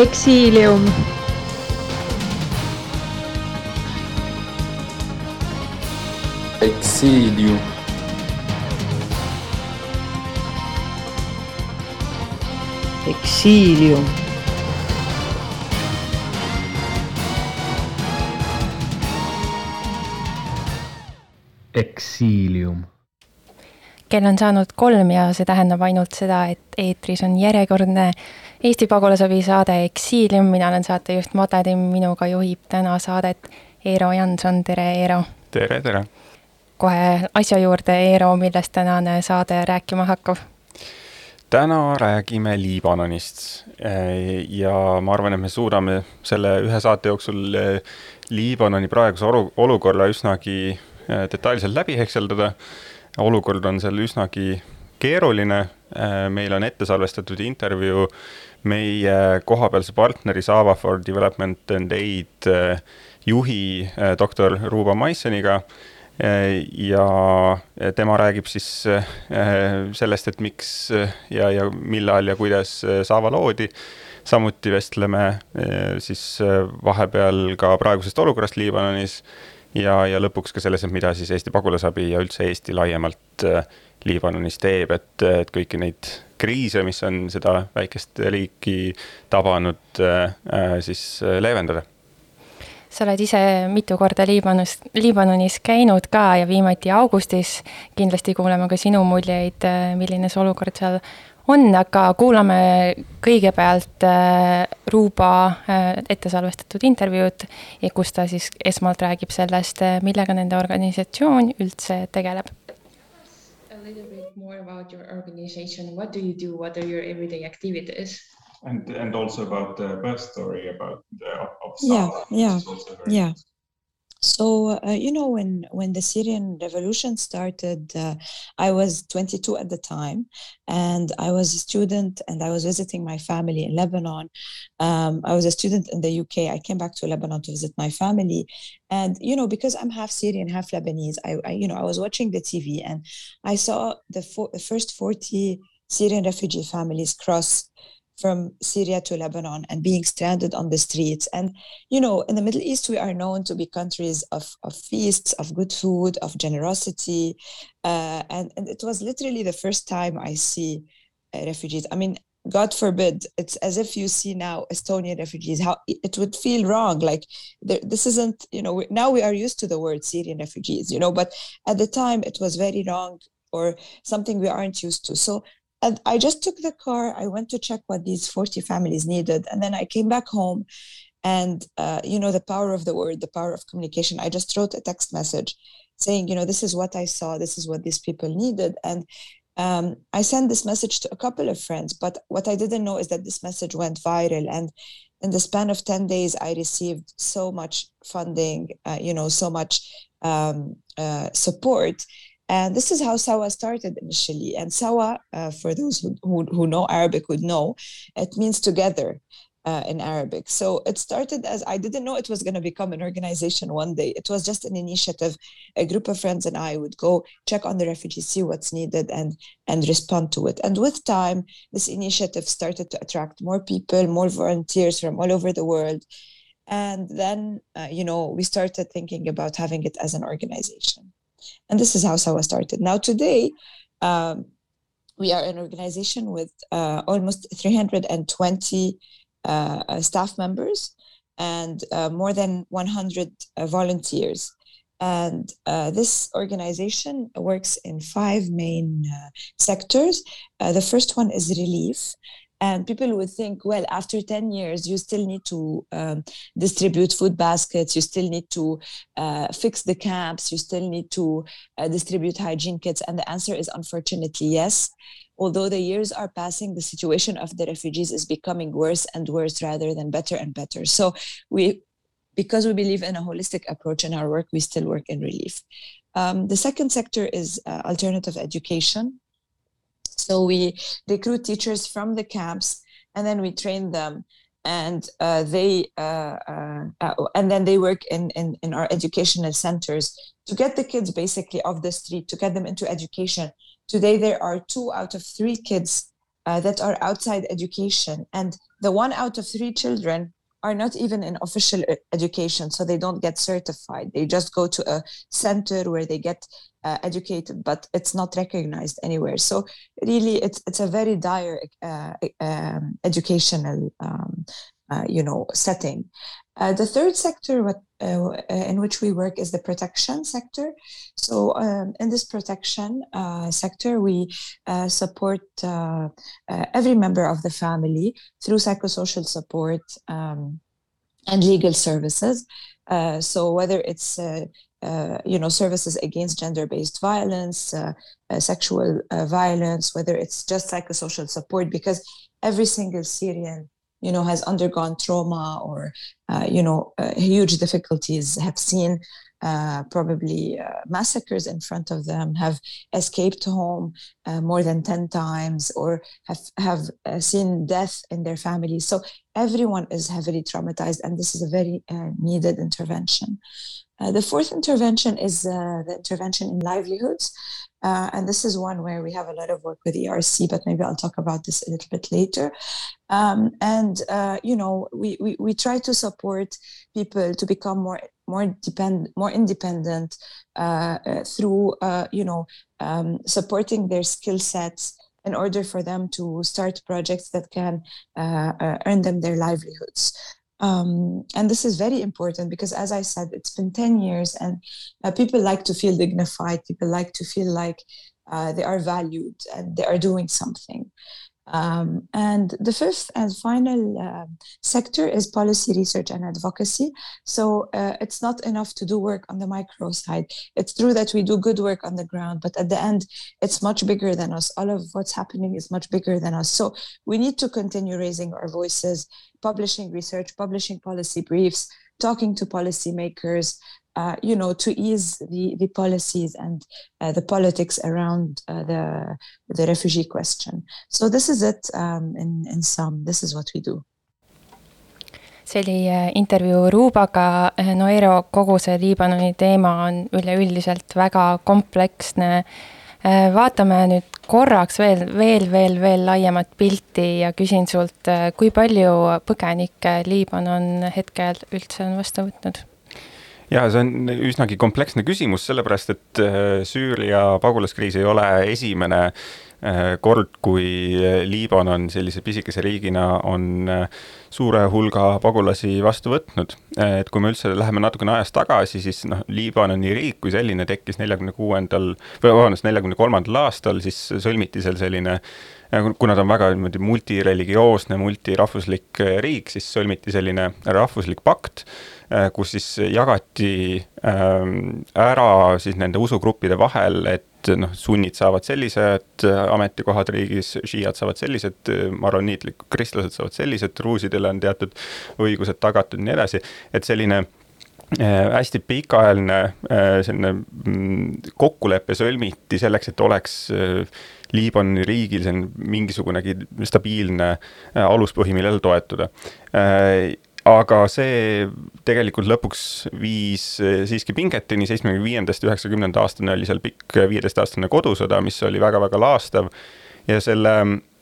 Exilium. Exilium. Exilium. Exilium. kell on saanud kolm ja see tähendab ainult seda, et eetris on järjekordne Eesti pagulasabi saade Exilium, mina olen saatejuht Made Timm, minuga juhib täna saadet Eero Janson, tere Eero! tere, tere! kohe asja juurde, Eero, millest tänane saade rääkima hakkab? Täna räägime Liibanonist. Ja ma arvan, et me suudame selle ühe saate jooksul Liibanoni praeguse olu-, olukorra üsnagi detailselt läbi hekseldada. olukord on seal üsnagi keeruline, meil on ette salvestatud intervjuu meie kohapealse partneri Sava for Development and Aid juhi doktor Ruuba Maissoniga ja tema räägib siis sellest, et miks ja, ja millal ja kuidas Saava loodi. samuti vestleme siis vahepeal ka praegusest olukorrast Liibanonis ja, ja lõpuks ka selles, et mida siis Eesti pagulasabi ja üldse Eesti laiemalt Liibanonis teeb, et, et kõiki neid kriise, mis on seda väikest riiki tabanud, siis leevendada sa oled ise mitu korda Liibanos, Liibanonis käinud ka ja viimati augustis. kindlasti kuuleme ka sinu muljeid, milline see olukord seal on, aga kuulame kõigepealt Ruuba ette salvestatud intervjuud, kus ta siis esmalt räägib sellest, millega nende organisatsioon üldse tegeleb. A little bit more about your organization, what do you do, what are your everyday activities? And and also about the birth story about the of yeah yeah which is also very yeah. so uh, you know when when the syrian revolution started uh, i was 22 at the time and i was a student and i was visiting my family in lebanon. Um, i was a student in the uk i came back to lebanon to visit my family. And you know because i'm half syrian half lebanese i, I you know i was watching the tv and i saw the, fo- the first 40 syrian refugee families cross from Syria to Lebanon and being stranded on the streets. And, you know, in the Middle East, we are known to be countries of, of feasts, of good food, of generosity. Uh, and, and it was literally the first time I see uh, refugees. I mean, God forbid, it's as if you see now Estonian refugees, how it would feel wrong. Like there, this isn't, you know, now we are used to the word Syrian refugees, you know, but at the time it was very wrong or something we aren't used to. So and I just took the car. I went to check what these 40 families needed. And then I came back home. And, uh, you know, the power of the word, the power of communication. I just wrote a text message saying, you know, this is what I saw. This is what these people needed. And um, I sent this message to a couple of friends. But what I didn't know is that this message went viral. And in the span of 10 days, I received so much funding, uh, you know, so much um, uh, support and this is how Sawa started initially. And Sawa, uh, for those who, who, who, know Arabic would know, it means together uh, in Arabic. So it started as I didn't know it was going to become an organization one day. It was just an initiative. A group of friends and I would go check on the refugees, see what's needed, and and respond to it. And with time, this initiative started to attract more people, more volunteers from all over the world. And then, uh, you know, we started thinking about having it as an organization. And this is how Sawa started. Now, today, um, we are an organization with uh, almost 320 uh, staff members and uh, more than 100 volunteers. And this organization works in five main sectors. the first one is relief, and people would think well after 10 years you still need to um, distribute food baskets you still need to uh, fix the camps you still need to uh, distribute hygiene kits. And the answer is unfortunately yes. Although the years are passing the situation of the refugees is becoming worse and worse rather than better and better. So we because we believe in a holistic approach in our work we still work in relief. Um, the second sector is uh, alternative education So we recruit teachers from the camps and then we train them. And uh, they uh, uh, uh, and then they work in, in in our educational centers to get the kids basically off the street to get them into education. Today there are two out of three kids uh, that are outside education and the one out of three children are not even in official e- education so they don't get certified. They just go to a center where they get uh, educated but it's not recognized anywhere. So really it's it's a very dire uh, um, educational um, uh, you know setting. Uh, the third sector what, uh, in which we work is the protection sector. So um, in this protection uh, sector we uh, support uh, uh, every member of the family through psychosocial support um, and legal services. Uh, so whether it's uh, uh, you know services against gender-based violence, uh, uh, sexual uh, violence, whether it's just psychosocial support, because every single Syrian you know has undergone trauma or uh, you know uh, huge difficulties, have seen uh, probably uh, massacres in front of them, have escaped home uh, more than 10 times, or have, have uh, seen death in their families. So everyone is heavily traumatized, and this is a very uh, needed intervention. Uh, the fourth intervention is the intervention in livelihoods. And this is one where we have a lot of work with ERC, but maybe I'll talk about this a little bit later. Um, and, you know, we, we, we try to support people to become more more depend more independent uh, uh, through uh, you know um, supporting their skill sets in order for them to start projects that can earn them their livelihoods. Um, and this is very important because, as I said, it's been 10 years and uh, people like to feel dignified. People like to feel like uh, they are valued and they are doing something. Um, and the fifth and final uh, sector is policy research and advocacy. So uh, it's not enough to do work on the micro side. It's true that we do good work on the ground, but at the end, it's much bigger than us. All of what's happening is much bigger than us. So we need to continue raising our voices, publishing research, publishing policy briefs, talking to policymakers, uh, you know, to ease the, the policies and uh, the politics around uh, the, the refugee question. So this is it um, in, in sum. This is what we do. see oli äh, intervjuu Ruubaga, Noero kogu see Liibanoni teema on üleüldiselt väga kompleksne. Äh, vaatame nüüd korraks veel, veel, veel, veel laiemat pilti ja küsin sult, kui palju põgenikke Liibanon hetkel üldse on vastu võtnud? Ja see on üsnagi kompleksne küsimus, sellepärast et Süüria pagulaskriis ei ole esimene kord, kui Liibanon sellise pisikese riigina on suure hulga pagulasi vastu võtnud. et kui me üldse läheme natukene ajas tagasi, siis noh, Liibanoni riik kui selline tekkis neljakümne kuuendal, või vabandust, neljakümne kolmandal aastal, siis sõlmiti seal selline kuna ta on väga niimoodi multireligioosne, multirahvuslik riik, siis sõlmiti selline rahvuslik pakt kus siis jagati ära siis nende usugruppide vahel, et noh, sunnid saavad sellised ametikohad riigis, šiiad saavad sellised, maroniitlikud kristlased saavad sellised, druusidele on teatud õigused tagatud nii edasi, et selline hästi pikaajaline selline mm, kokkulepe sõlmiti selleks, et oleks Liibanoni riigil selline mingisugunegi stabiilne aluspõhi, millele toetuda aga see tegelikult lõpuks viis eh, siiski pingeteni, seitsmekümne viiendast üheksakümnenda aastani oli seal pikk viieteistaastane kodusõda, mis oli väga-väga laastav. ja selle,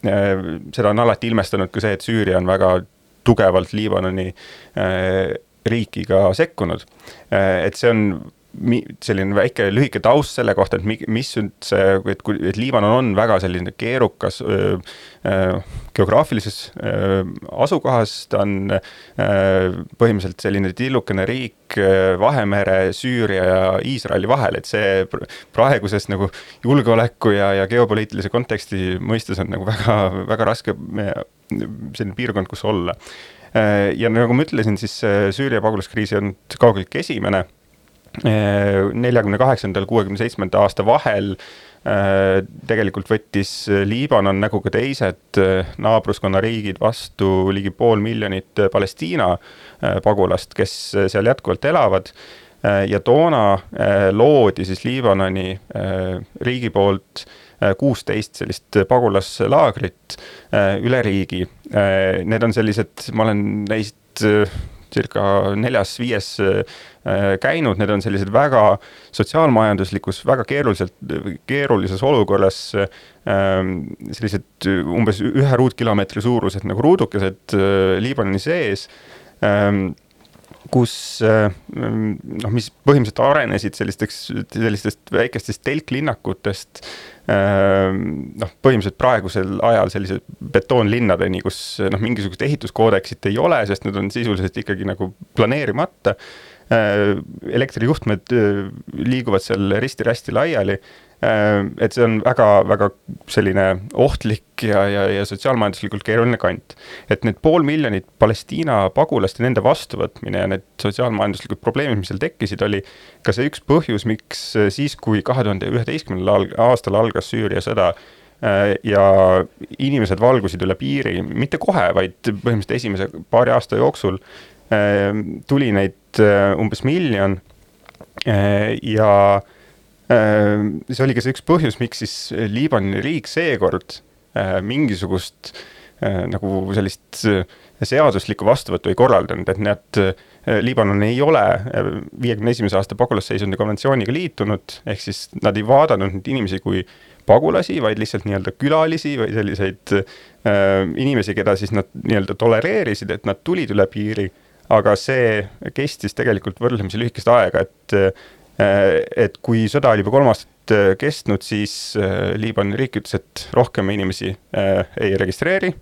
eh, seda on alati ilmestanud ka see, et Süüria on väga tugevalt Liibanoni eh, riiki ka sekkunud. et see on mi-, selline väike lühike taust selle kohta, et mi-, mis üldse, et kui, et Liibanon on väga selline keerukas öö, öö, geograafilises öö, asukohas, ta on öö, põhimõtteliselt selline tillukene riik Vahemere, Süüria ja Iisraeli vahel, et see praeguses nagu julgeoleku ja, ja geopoliitilise konteksti mõistes on nagu väga, väga raske selline piirkond, kus olla. ja nagu ma ütlesin, siis Süüria pagulaskriis ei olnud kaugeltki esimene neljakümne kaheksandal, kuuekümne seitsmenda aasta vahel äh, tegelikult võttis Liibanon nagu ka teised äh, naabruskonna riigid vastu ligi pool miljonit Palestiina äh, pagulast, kes seal jätkuvalt elavad. ja toona loodi siis Liibanoni riigi poolt kuusteist sellist pagulaslaagrit üle riigi. Need on sellised, ma olen neist circa neljas-viies käinud, need on sellised väga sotsiaalmajanduslikus, väga keeruliselt, keerulises olukorras sellised umbes ühe ruutkilomeetri suurused nagu ruudukesed Liibanoni sees kus noh, mis põhimõtteliselt arenesid sellisteks, sellistest väikestest telklinnakutest noh, põhimõtteliselt praegusel ajal sellise betoonlinnadeni, kus noh, mingisugust ehituskoodeksit ei ole, sest need on sisuliselt ikkagi nagu planeerimata. Elektrijuhtmed liiguvad seal risti-rästi laiali Äh, et see on väga-väga selline ohtlik ja, ja, ja sotsiaalmajanduslikult keeruline kant. et need pool miljonit Palestiina pagulast ja nende vastuvõtmine ja need sotsiaalmajanduslikud probleemid, mis seal tekkisid, oli ka see üks põhjus, miks äh, siis, kui kahe tuhande üheteistkümnendal aastal algas Süüria sõda äh, ja inimesed valgusid üle piiri, mitte kohe, vaid põhimõtteliselt esimese paari aasta jooksul tuli neid umbes miljon ja Äh, see oli ka see üks põhjus, miks siis Liibanoni riik seekord äh, mingisugust äh, nagu sellist seaduslikku vastuvõttu ei korraldanud, et nad, Liibanon ei ole viiekümne esimese aasta pagulasseisundi konventsiooniga liitunud, ehk siis nad ei vaadanud neid inimesi kui pagulasi, vaid lihtsalt nii-öelda külalisi või selliseid äh, inimesi, keda siis nad nii-öelda tolereerisid, et nad tulid üle piiri. Aga see kestis tegelikult võrdlemisi lühikest aega, et Äh, et kui sõda oli juba kolm aastat äh, kestnud, siis äh, Liibanoni riik ütles, et rohkem inimesi ei registreeri.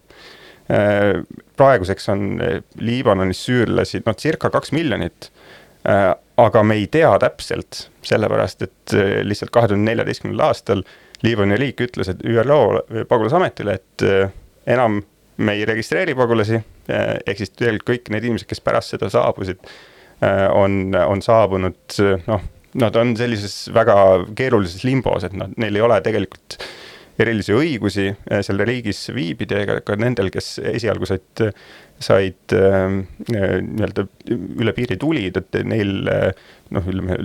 praeguseks on Liibanonis süürlasi noh, circa kaks miljonit. aga me ei tea täpselt, sellepärast et lihtsalt kahe tuhande neljateistkümnendal aastal Liibanoni riik ütles, et ÜRO pagulasametile, et enam me ei registreeri pagulasi, ehk siis tegelikult kõik need inimesed, kes pärast seda saabusid, on, on saabunud noh nad on sellises väga keerulises limbos, et nad, neil ei ole tegelikult erilisi õigusi äh, seal riigis viibida ega ka nendel, kes esialgu said, said nii-öelda üle piiri tulid, et neil noh, ütleme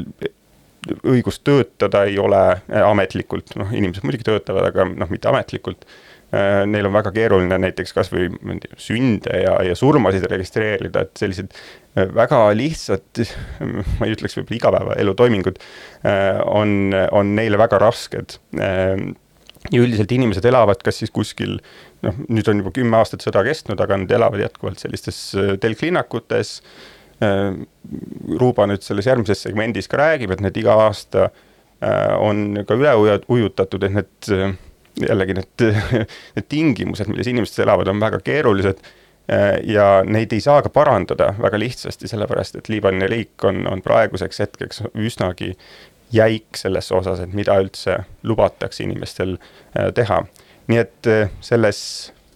õigust töötada ei ole ametlikult, noh, inimesed muidugi töötavad, aga noh, mitte ametlikult neil on väga keeruline näiteks kasvõi sünde ja, ja surmasid registreerida, et sellised äh, väga lihtsad, ma ei ütleks võib-olla igapäevaelu toimingud äh, on, on neile väga rasked. ja üldiselt inimesed elavad kas siis kuskil noh, nüüd on juba kümme aastat sõda kestnud, aga nad elavad jätkuvalt sellistes telklinnakutes. Ruuba nüüd selles järgmises segmendis ka räägib, et need iga aasta on ka üle ujutatud, et need jällegi need, need tingimused, milles inimesed elavad, on väga keerulised ja neid ei saa ka parandada väga lihtsasti, sellepärast et Liibanoni riik on, on praeguseks hetkeks üsnagi jäik selles osas, et mida üldse lubatakse inimestel äh, teha. nii et äh, selles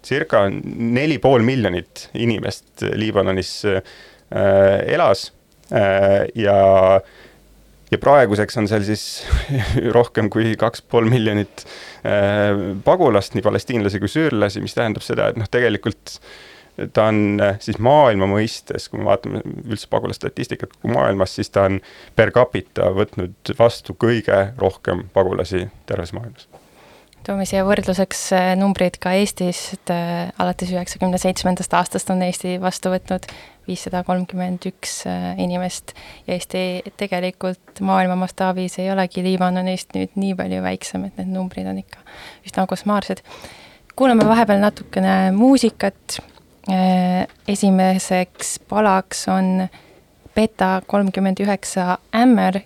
circa neli pool miljonit inimest Liibanonis äh, elas ja ja praeguseks on seal siis rohkem kui kaks pool miljonit äh, pagulast, nii palestiinlasi kui süürlasi, mis tähendab seda, et noh, tegelikult ta on äh, siis maailma mõistes, kui me vaatame üldse pagulasstatistikat kogu maailmas, siis ta on per capita võtnud vastu kõige rohkem pagulasi terves maailmas. Toome siia võrdluseks äh, numbrid ka Eestis, et alates üheksakümne seitsmendast aastast on Eesti vastu võtnud viissada kolmkümmend üks äh, inimest ja Eesti tegelikult maailma mastaabis ei olegi Liibanonist nüüd nii palju väiksem, et need numbrid on ikka üsna kosmaarsed. kuulame vahepeal natukene muusikat. esimeseks palaks on Beta kolmkümmend üheksa Ämmer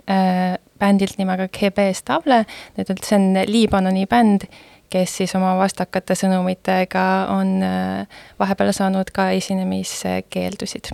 bändilt nimega GB Stable, on, see on Liibanoni bänd, kes siis oma vastakate sõnumitega on äh, vahepeal saanud ka esinemiskeeldusid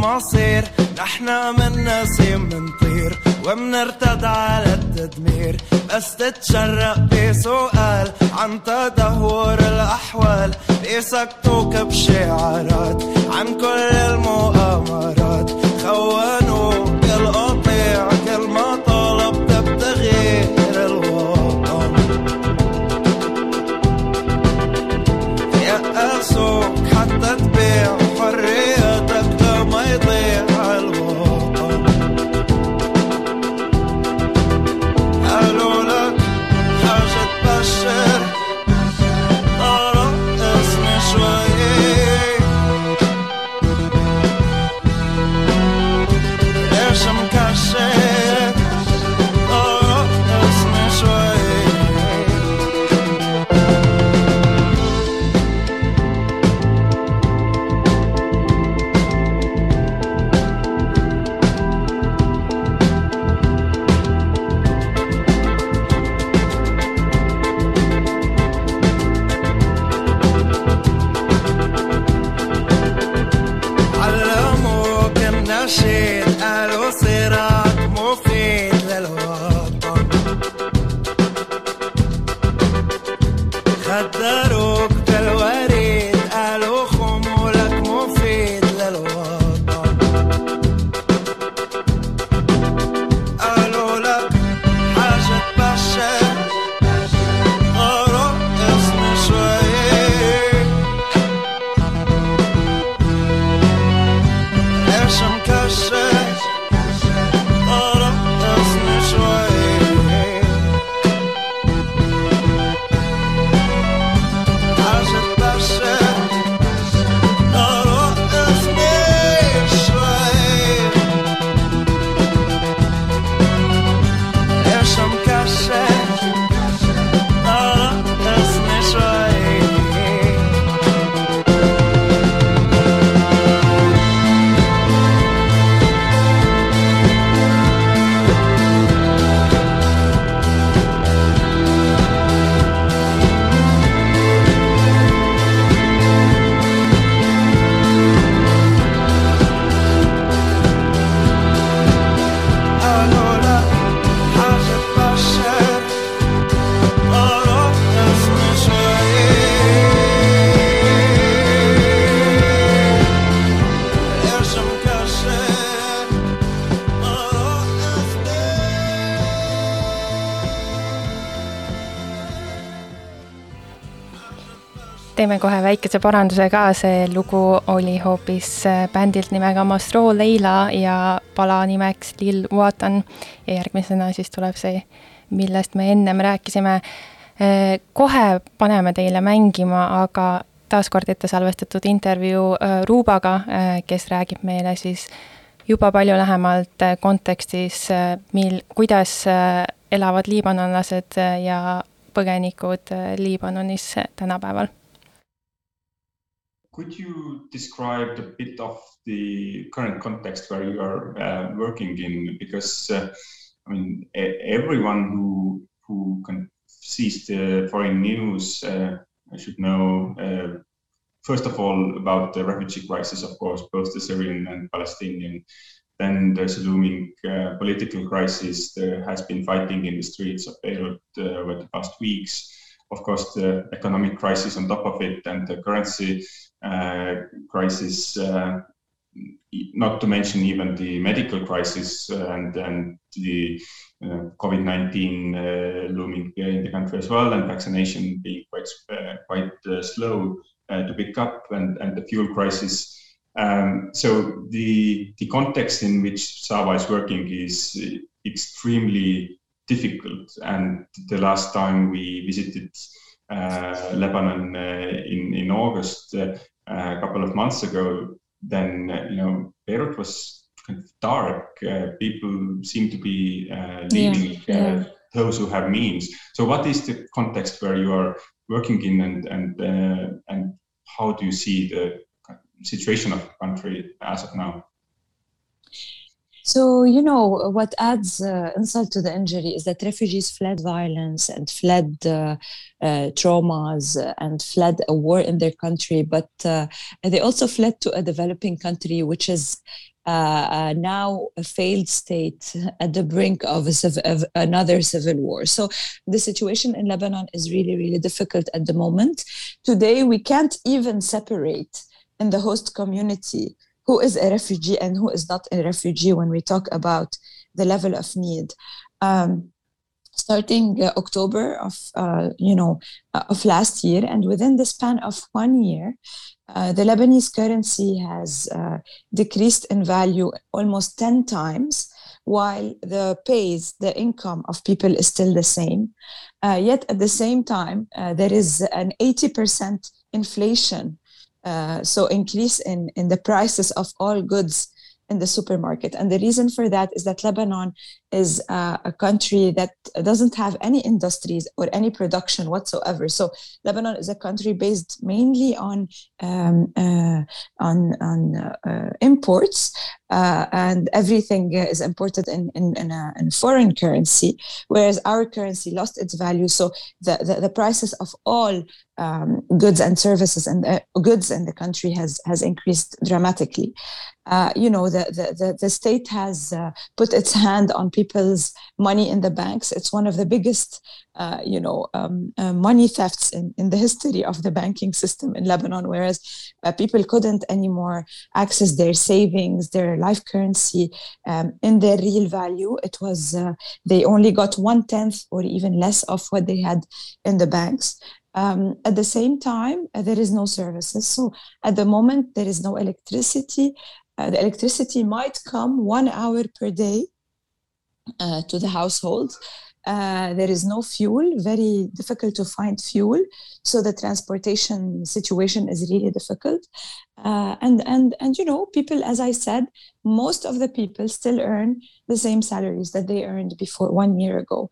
المصير نحنا من نسيم منطير ومنرتد على التدمير. بس تتشرق بسؤال عن تدهور الأحوال. بيسكتوك بشعارات عن كل المؤامرات. خونوك teeme kohe väikese paranduse ka, see lugu oli hoopis äh, bändilt nimega Mastro Leila ja pala nimeks Lil Watan. ja järgmisena siis tuleb see, millest me ennem rääkisime. Äh, kohe paneme teile mängima, aga taaskord ette salvestatud intervjuu äh, Ruubaga, kes räägib meile siis juba palju lähemalt kontekstis, mil, kuidas elavad liibanonlased ja põgenikud Liibanonis tänapäeval Could you describe a bit of the current context where you are uh, working in? Because uh, I mean, everyone who who can sees the foreign news uh, should know. Uh, first of all, about the refugee crisis, of course, both the Syrian and Palestinian. Then there's a looming uh, political crisis. There has been fighting in the streets of Beirut uh, over the past weeks. Of course, the economic crisis on top of it, and the currency uh, crisis, uh, not to mention even the medical crisis and, and the uh, COVID 19 uh, looming in the country as well, and vaccination being quite, quite slow to pick up, and, and the fuel crisis. Um, so, the, the context in which Sawa is working is extremely difficult. And the last time we visited uh, Lebanon uh, in, in August, uh, a couple of months ago, then uh, you know Beirut was kind of dark. Uh, people seem to be uh, leaving. yeah. Those who have means. So, what is the context where you are working in, and and and how do you see the situation of the country as of now? So, you know, what adds uh, insult to the injury is that refugees fled violence and fled uh, uh, traumas and fled a war in their country, but uh, they also fled to a developing country which is uh, now a failed state at the brink of, a, of, another civil war. So the situation in Lebanon is really, really difficult at the moment. Today, we can't even separate in the host community who is a refugee and who is not a refugee when we talk about the level of need. Um, starting uh, October of uh, you know uh, of last year, and within the span of one year, uh, the Lebanese currency has uh, decreased in value almost 10 times, while the pays, the income of people is still the same. Uh, yet at the same time, there is an 80% inflation. Uh, so increase in, in the prices of all goods in the supermarket. And the reason for that is that Lebanon is uh, a country that doesn't have any industries or any production whatsoever. So Lebanon is a country based mainly on um, uh, on, on uh, imports, uh, and everything is imported in in, in, a, in, foreign currency, whereas our currency lost its value. So the the, the prices of all um, goods and services and goods in the country has has increased dramatically. Uh, you know, the, the, the, state has uh, put its hand on people's money in the banks. It's one of the biggest, uh, you know, um, uh, money thefts in, in the history of the banking system in Lebanon, whereas uh, people couldn't anymore access their savings, their life currency um, in their real value. It was, they only got one tenth or even less of what they had in the banks. Um, at the same time, uh, there is no services. So at the moment, there is no electricity. Uh, the electricity might come one hour per day uh, to the household. Uh, there is no fuel, very difficult to find fuel. So the transportation situation is really difficult. Uh, and, and, and, you know, people, as I said, most of the people still earn the same salaries that they earned before one year ago.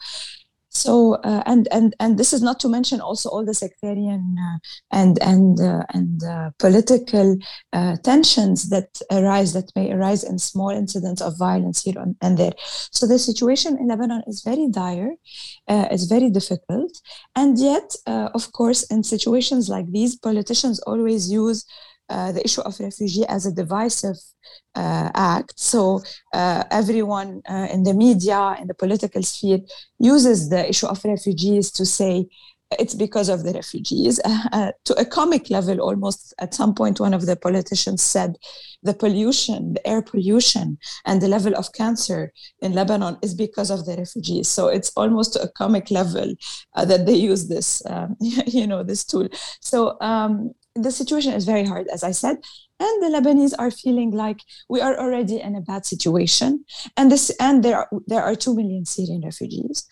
So uh, and and and this is not to mention also all the sectarian uh, and and uh, and uh, political uh, tensions that arise that may arise in small incidents of violence here and there. So the situation in Lebanon is very dire, uh, it's very difficult, and yet, of course, in situations like these, politicians always use uh, the issue of refugee as a divisive uh, act. So uh, everyone uh, in the media, in the political sphere, uses the issue of refugees to say it's because of the refugees. Uh, to a comic level, almost at some point, one of the politicians said the pollution, the air pollution, and the level of cancer in Lebanon is because of the refugees. So it's almost to a comic level that they use this, um, you know, this tool. So um, the situation is very hard, as I said, and the Lebanese are feeling like we are already in a bad situation, and this and there are there are two million Syrian refugees.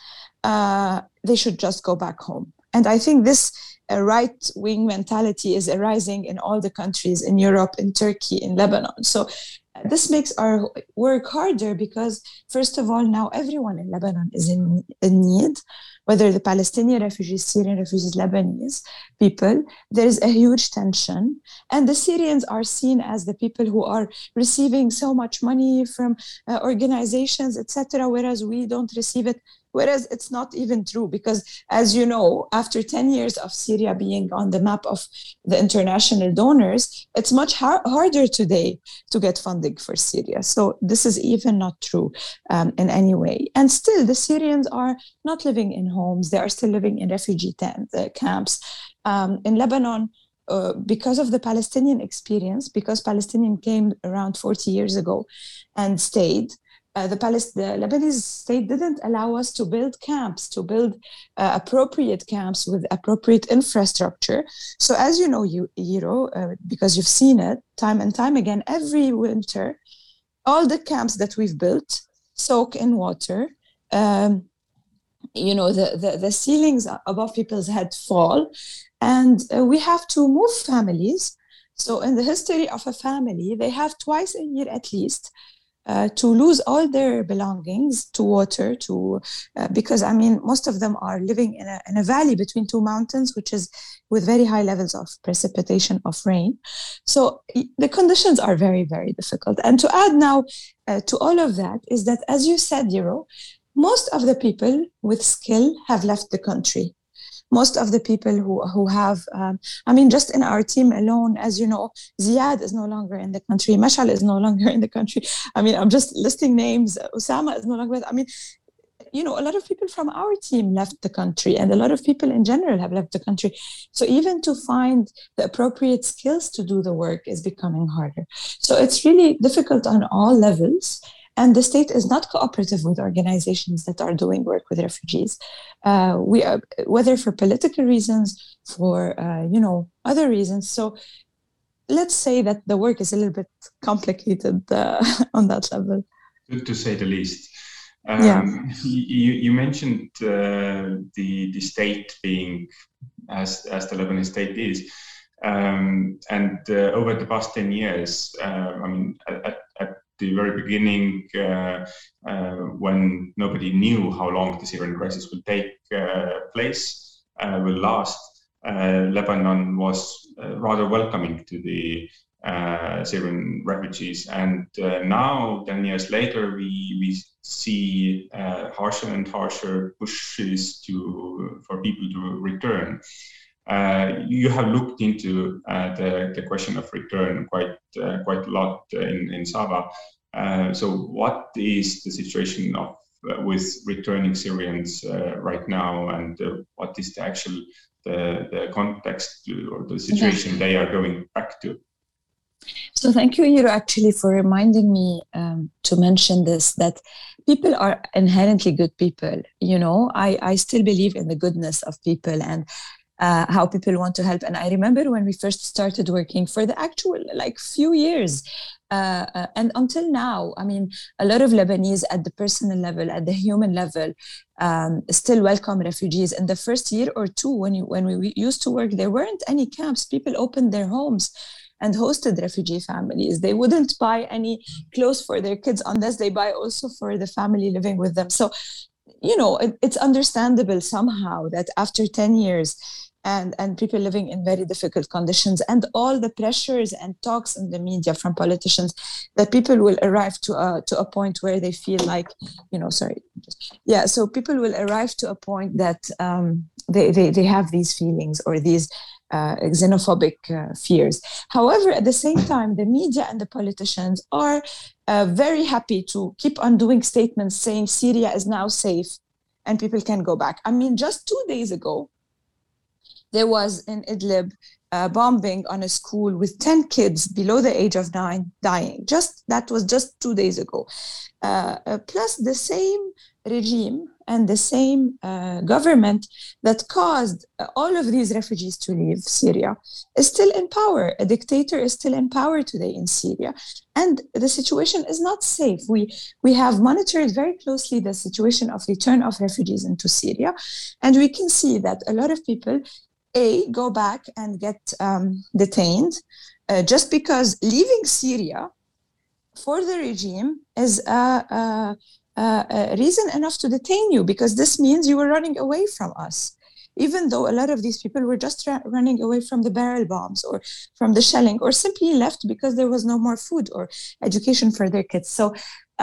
Uh, they should just go back home, and I think this uh, right wing mentality is arising in all the countries in Europe, in Turkey, in Lebanon. So this makes our work harder because, first of all, now everyone in Lebanon is in, in need, whether the Palestinian refugees, Syrian refugees, Lebanese people, there is a huge tension. And the Syrians are seen as the people who are receiving so much money from uh, organizations, etc., whereas we don't receive it Whereas it's not even true because, as you know, after 10 years of Syria being on the map of the international donors, it's much har- harder today to get funding for Syria. So this is even not true um, in any way. And still, the Syrians are not living in homes, they are still living in refugee tent, uh, camps. Um, in Lebanon, uh, because of the Palestinian experience, because Palestinian came around 40 years ago and stayed, uh, the, Palest- the Lebanese state didn't allow us to build camps, to build uh, appropriate camps with appropriate infrastructure. So, as you know, you, Eero, uh, because you've seen it time and time again, every winter, all the camps that we've built soak in water. Um, you know, the, the, the, ceilings above people's head fall, and uh, we have to move families. So, in the history of a family, they have twice a year at least uh, to lose all their belongings to water to uh, because i mean most of them are living in a, in a valley between two mountains which is with very high levels of precipitation of rain. So the conditions are very very difficult. And to add now uh, to all of that is that as you said Eero, most of the people with skill have left the country most of the people who, who have, um, I mean, just in our team alone, as you know, Ziad is no longer in the country, Mashal is no longer in the country. I mean, I'm just listing names. Osama is no longer, I mean, you know, a lot of people from our team left the country, and a lot of people in general have left the country. So even to find the appropriate skills to do the work is becoming harder. So it's really difficult on all levels. And the state is not cooperative with organizations that are doing work with refugees. Uh, we are, whether for political reasons, for uh, you know other reasons. So let's say that the work is a little bit complicated uh, on that level. To say the least. Um, Yeah. You, you mentioned uh, the the state being as as the Lebanese state is, um, and uh, over the past ten years, uh, I mean, at- at the very beginning, uh, uh, when nobody knew how long the Syrian crisis will take uh, place, will last, Lebanon was rather welcoming to the uh, Syrian refugees. And uh, now, 10 years later, we, we see uh, harsher and harsher pushes to, for people to return. Uh, you have looked into uh, the, the question of return quite uh, quite a lot in, in Sawa. Uh, so, what is the situation of with returning Syrians uh, right now, and uh, what is the actual the, the context or the situation they are going back to? So thank you, Eero, actually, for reminding me um, to mention this, that people are inherently good people. You know, I, I still believe in the goodness of people and uh, how people want to help. And I remember when we first started working for the actual, like, few years, uh, uh, and until now, I mean, a lot of Lebanese at the personal level, at the human level, um, still welcome refugees. In the first year or two, when you, when we used to work, there weren't any camps. People opened their homes and hosted refugee families. They wouldn't buy any clothes for their kids unless they buy also for the family living with them. So, you know, it, it's understandable somehow that after 10 years, and, and people living in very difficult conditions and all the pressures and talks in the media from politicians that people will arrive to a, to a point where they feel like you know sorry yeah so people will arrive to a point that um, they, they, they have these feelings or these uh, xenophobic uh, fears. However, at the same time, the media and the politicians are uh, very happy to keep on doing statements saying Syria is now safe and people can go back. I mean, just two days ago, there was in Idlib a bombing on a school with 10 kids below the age of nine dying. Just that was just two days ago. Uh, uh, plus, the same regime and the same uh, government that caused uh, all of these refugees to leave Syria is still in power. A dictator is still in power today in Syria, and the situation is not safe. We we have monitored very closely the situation of return of refugees into Syria, and we can see that a lot of people a go back and get um, detained uh, just because leaving Syria for the regime is a, a, a, reason enough to detain you because this means you were running away from us even though a lot of these people were just ra- running away from the barrel bombs or from the shelling or simply left because there was no more food or education for their kids so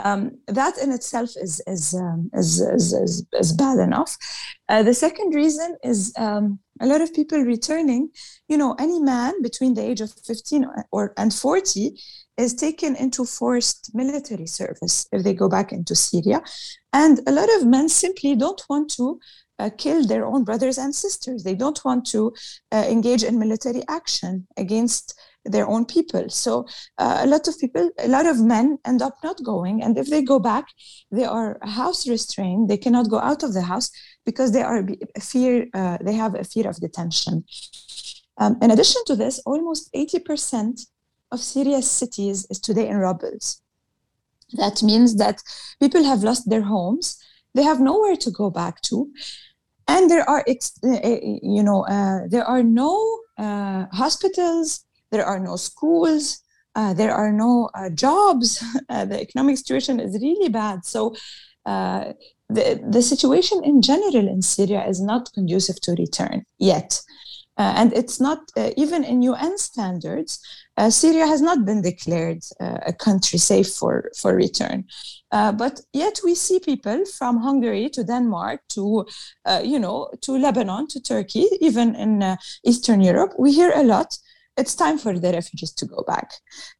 um, that in itself is is, um, is, is, is, is bad enough. Uh, the second reason is um, a lot of people returning. You know, any man between the age of 15 or and 40 is taken into forced military service if they go back into Syria, and a lot of men simply don't want to. Uh, kill their own brothers and sisters. They don't want to uh, engage in military action against their own people. So uh, a lot of people, a lot of men end up not going. And if they go back, they are house restrained. They cannot go out of the house because they are fear. Uh, they have a fear of detention. Um, in addition to this, almost 80% of Syria's cities is today in rubbles. That means that people have lost their homes. They have nowhere to go back to. And there are, you know, uh, there are no uh, hospitals, there are no schools, uh, there are no uh, jobs. Uh, the economic situation is really bad. So uh, the, the situation in general in Syria is not conducive to return yet. Uh, and it's not uh, even in UN standards. Uh, Syria has not been declared uh, a country safe for for return, uh, but yet we see people from Hungary to Denmark to, uh, you know, to Lebanon to Turkey, even in Eastern Europe. We hear a lot it's time for the refugees to go back.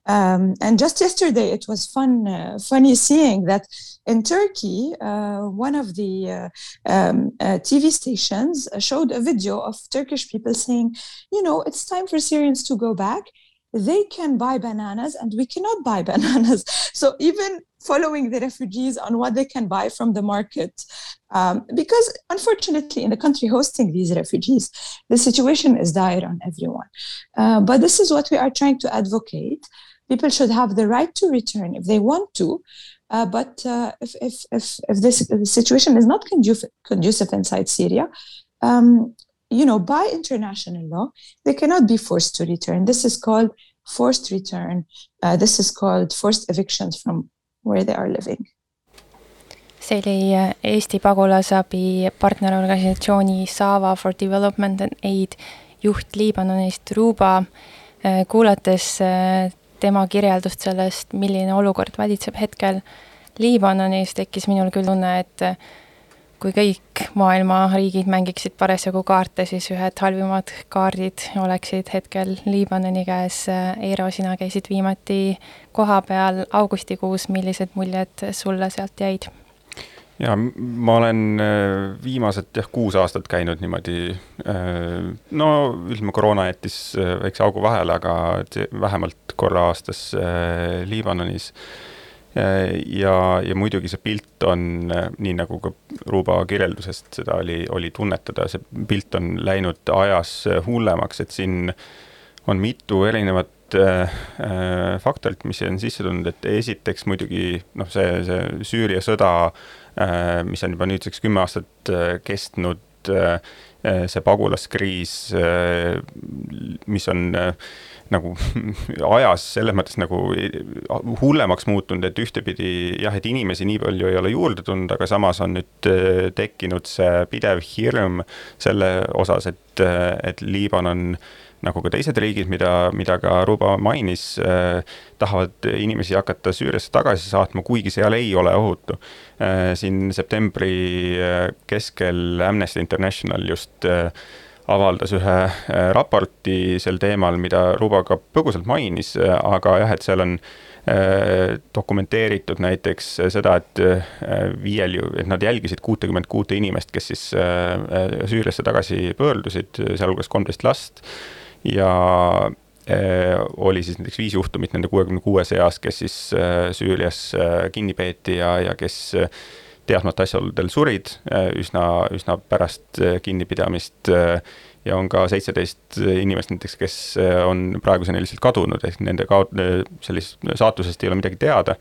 Um, and just yesterday, it was fun, uh, funny seeing that in Turkey, uh, one of the uh, um, uh, TV stations showed a video of Turkish people saying, you know, it's time for Syrians to go back they can buy bananas and we cannot buy bananas. So even following the refugees on what they can buy from the market, um, because unfortunately in the country hosting these refugees, the situation is dire on everyone. Uh, but this is what we are trying to advocate. People should have the right to return if they want to. Uh, but uh, if, if, if, if this situation is not conducive, conducive inside Syria, um, you know, by international law, they cannot be forced to return. This is called forced return. Uh, this is called forced evictions from where they are living. see oli äh, Eesti pagulasabi partnerorganisatsiooni Sava for Development and Aid juht Liibanonist Ruuba. Äh, kuulates äh, tema kirjeldust sellest, milline olukord valitseb hetkel Liibanonis, tekkis minul küll tunne, et kui kõik maailma riigid mängiksid parasjagu kaarte, siis ühed halvimad kaardid oleksid hetkel Liibanoni käes. Eero, sina käisid viimati kohapeal augustikuus, millised muljed sulle sealt jäid? ja ma olen äh, viimased jah, kuus aastat käinud niimoodi. Äh, no ütleme, koroona jättis äh, väikse augu vahele, aga vähemalt korra aastas Liibanonis Äh, ja, ja muidugi see pilt on, äh, nii nagu ka Ruuba kirjeldusest seda oli, oli tunnetada, see pilt on läinud ajas äh, hullemaks, et siin on mitu erinevat äh, faktorit, mis on sisse tulnud, et esiteks muidugi noh, see, see Süüria sõda äh,, mis on juba nüüdseks kümme aastat äh, kestnud äh,, see pagulaskriis äh,, mis on äh, nagu ajas selles mõttes nagu hullemaks muutunud, et ühtepidi jah, et inimesi nii palju ei ole juurde tulnud, aga samas on nüüd äh, tekkinud see pidev hirm selle osas, et, äh, et Liibanon nagu ka teised riigid, mida, mida ka Ruba mainis eh,, tahavad inimesi hakata Süüriasse tagasi saatma, kuigi seal ei ole ohutu eh,. siin septembri keskel Amnesty International just eh, avaldas ühe äh, raporti sel teemal, mida Ruba ka põgusalt mainis, äh, aga jah, et seal on äh, dokumenteeritud näiteks seda, et viiel ju, et nad jälgisid kuutekümmet kuute inimest, kes siis Süüriasse tagasi pöördusid, sealhulgas kolmteist last. ja oli siis näiteks viis juhtumit nende kuuekümne kuue seas, kes siis Süürias kinni peeti ja, ja kes teadmata asjaoludel surid äh, üsna, üsna pärast äh, kinnipidamist. Äh, ja on ka seitseteist inimest näiteks, kes on praeguseni lihtsalt kadunud, ehk nende kao-, sellist saatusest ei ole midagi teada.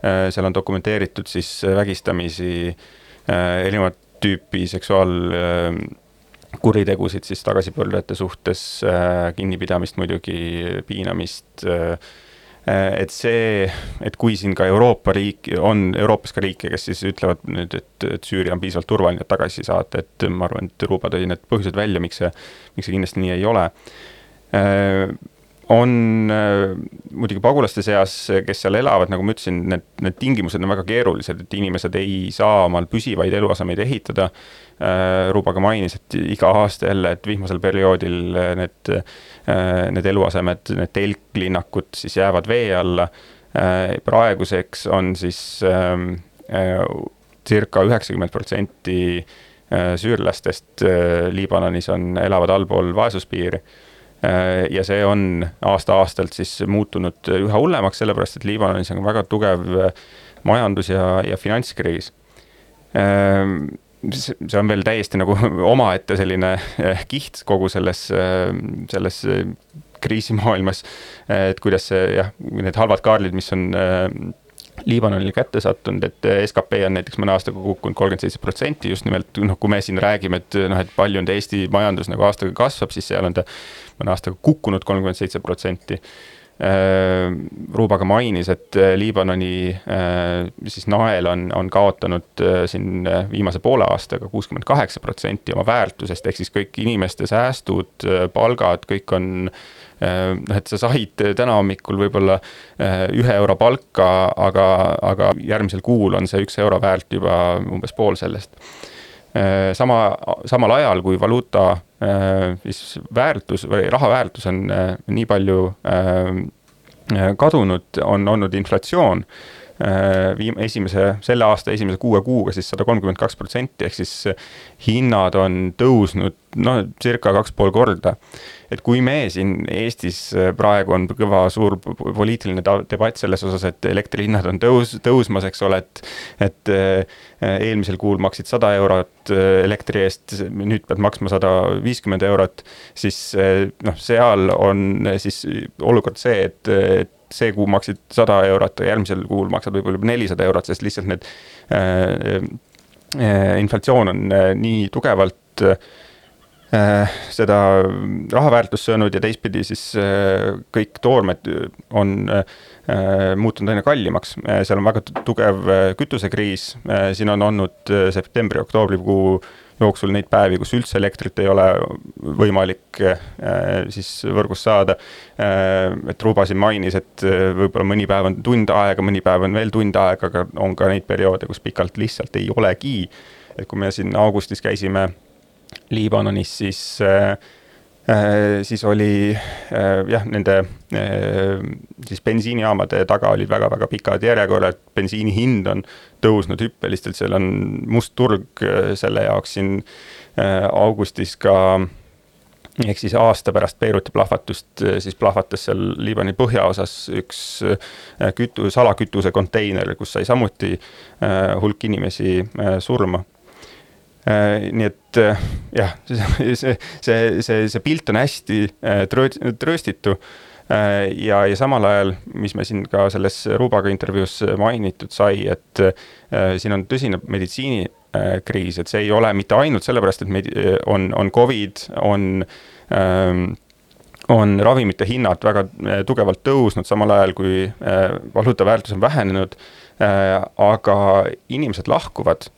seal on dokumenteeritud siis vägistamisi, erinevat tüüpi seksuaalkuritegusid siis tagasipöördujate suhtes, kinnipidamist muidugi, piinamist et see, et kui siin ka Euroopa riik, on Euroopas ka riike, kes siis ütlevad nüüd, et, et Süüria on piisavalt turvaline, et tagasi saata, et ma arvan, et Ruuba tõi need põhjused välja, miks see, miks see kindlasti nii ei ole. Äh, on äh, muidugi pagulaste seas, kes seal elavad, nagu ma ütlesin, need, need tingimused on väga keerulised, et inimesed ei saa omal püsivaid eluasemeid ehitada äh,. Ruba ka mainis, et iga aasta jälle, et vihmasel perioodil need äh,, need eluasemed, need telklinnakud siis jäävad vee alla praeguseks on siis ähm, äh, circa üheksakümmend protsenti süürlastest Liibanonis on, elavad allpool vaesuspiiri ja see on aasta-aastalt siis muutunud üha hullemaks, sellepärast et Liibanonis on väga tugev äh, majandus- ja, ja finantskriis. Ähm, see on veel täiesti nagu omaette selline äh, kiht kogu selles, selles kriisimaailmas, et kuidas see jah, need halvad kaardid, mis on Liibanonile kätte sattunud, et skp on näiteks mõne aastaga kukkunud kolmkümmend seitse protsenti, just nimelt noh, kui me siin räägime, et noh, et palju nüüd Eesti majandus nagu aastaga kasvab, siis seal on ta mõne aastaga kukkunud kolmkümmend seitse protsenti. Ruuba ka mainis, et Liibanoni siis nael on, on kaotanud siin viimase poole aastaga kuuskümmend kaheksa protsenti oma väärtusest, ehk siis kõik inimeste säästud, palgad, kõik on noh, et sa said täna hommikul võib-olla ühe euro palka, aga, aga järgmisel kuul on see üks euro väärt juba umbes pool sellest. Äh, sama, samal ajal kui valuuta äh, siis väärtus või raha väärtus on äh, nii palju kadunud, on olnud inflatsioon viim-, esimese, selle aasta esimese kuue kuuga siis sada kolmkümmend kaks protsenti, ehk siis hinnad on tõusnud noh, circa kaks pool korda. Et kui me siin Eestis äh, praegu on kõva suur poliitiline debatt selles osas, et elektrihinnad on tõus, tõusmas, eks ole, et et äh, eelmisel kuul maksid sada eurot äh, elektri eest, nüüd pead maksma sada viiskümmend eurot, siis noh, seal on siis olukord see, et, et see kuu maksid sada eurot ja järgmisel kuul maksad võib-olla nelisada eurot, sest lihtsalt need äh, inflatsioon on nii tugevalt äh, Äh, seda raha väärtust söönud ja teistpidi siis äh, kõik toormed on äh, muutunud aina kallimaks. seal on väga tugev kütusekriis, siin on olnud septembri-oktoobrikuu jooksul neid päevi, kus üldse elektrit ei ole võimalik siis võrgust saada. et Ruba siin mainis, et võib-olla mõni päev on tund aega, mõni päev on veel tund aega, aga on ka neid perioode, kus pikalt lihtsalt ei olegi. et kui me siin augustis käisime Liibanonis, siis äh, äh, siis oli äh, jah, nende siis bensiinijaamade taga olid väga-väga pikad järjekorrad, bensiini hind on tõusnud hüppeliselt, seal on must turg selle jaoks siin augustis ka ehk siis aasta pärast Beiruti plahvatust siis plahvatas seal Liibanoni põhjaosas üks kütu, salakütuse konteiner, kus sai samuti hulk inimesi surma. Äh, nii et äh, jah, see, see, see, see, pilt on hästi äh, tröö-, trööstitu. ja, ja samal ajal, mis me siin ka selles Rubaga intervjuus mainitud sai, et siin on tõsine meditsiinikriis, et see ei ole mitte ainult sellepärast, et meid on, on Covid, on ähm, on ravimite hinnad väga tugevalt tõusnud, samal ajal kui valuuta väärtus on vähenenud. aga inimesed lahkuvad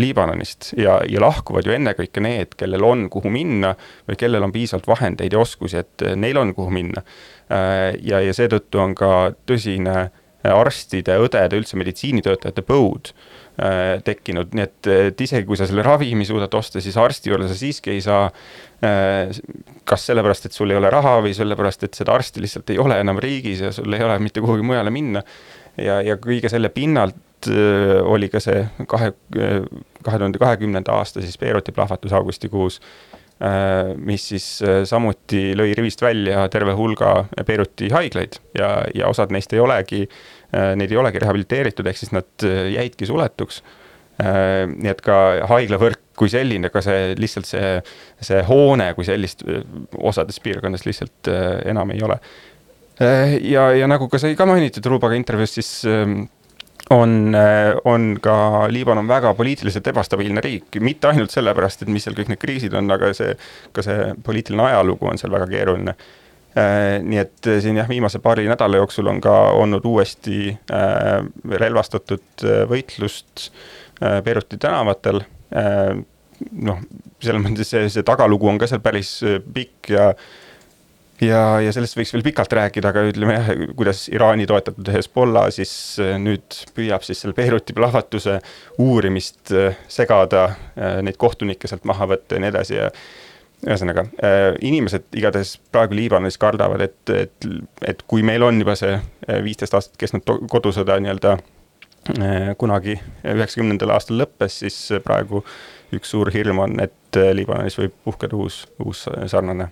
Liibanonist ja, ja lahkuvad ju ennekõike need, kellel on, kuhu minna või kellel on piisavalt vahendeid ja oskusi, et neil on, kuhu minna. Äh, ja, ja seetõttu on ka tõsine arstide, õdede, üldse meditsiinitöötajate põud äh, tekkinud, nii et, et isegi kui sa selle ravimi suudad osta, siis arsti juurde sa siiski ei saa äh,. kas sellepärast, et sul ei ole raha või sellepärast, et seda arsti lihtsalt ei ole enam riigis ja sul ei ole mitte kuhugi mujale minna. ja, ja kõige selle pinnalt Äh, oli ka see kahe, kahe tuhande kahekümnenda aasta siis Beiruti plahvatus augustikuus, äh, mis siis äh, samuti lõi rivist välja terve hulga Beiruti haiglaid ja, ja osad neist ei olegi, neid ei olegi rehabiliteeritud, ehk siis nad jäidki suletuks. nii et ka haiglavõrk kui selline, ka see lihtsalt see, see hoone kui sellist osades piirkondades lihtsalt enam ei ole. ja, ja nagu ka sai ka mainitud Rubaga intervjuus, siis ähm, on, äh, on ka Liibanon väga poliitiliselt ebastabiilne riik, mitte ainult sellepärast, et mis seal kõik need kriisid on, aga see, ka see poliitiline ajalugu on seal väga keeruline. Äh, nii et siin jah, viimase paari nädala jooksul on ka olnud uuesti äh, relvastatud võitlust Beiruti tänavatel. noh, selles mõttes see, see tagalugu on ka seal päris pikk ja ja, ja sellest võiks veel pikalt rääkida, aga ütleme jah, kuidas Iraani toetatud Hezbollah siis äh, nüüd püüab siis selle Beiruti plahvatuse uurimist äh, segada, äh, neid kohtunikke sealt maha võtta ja nii edasi ja ühesõnaga, inimesed igatahes praegu Liibanonis kardavad, et, et, et kui meil on juba see viisteist aastat kestnud kodusõda nii-öelda kunagi üheksakümnendal aastal lõppes, siis praegu üks suur hirm on, et Liibanonis võib puhkeda uus, uus sarnane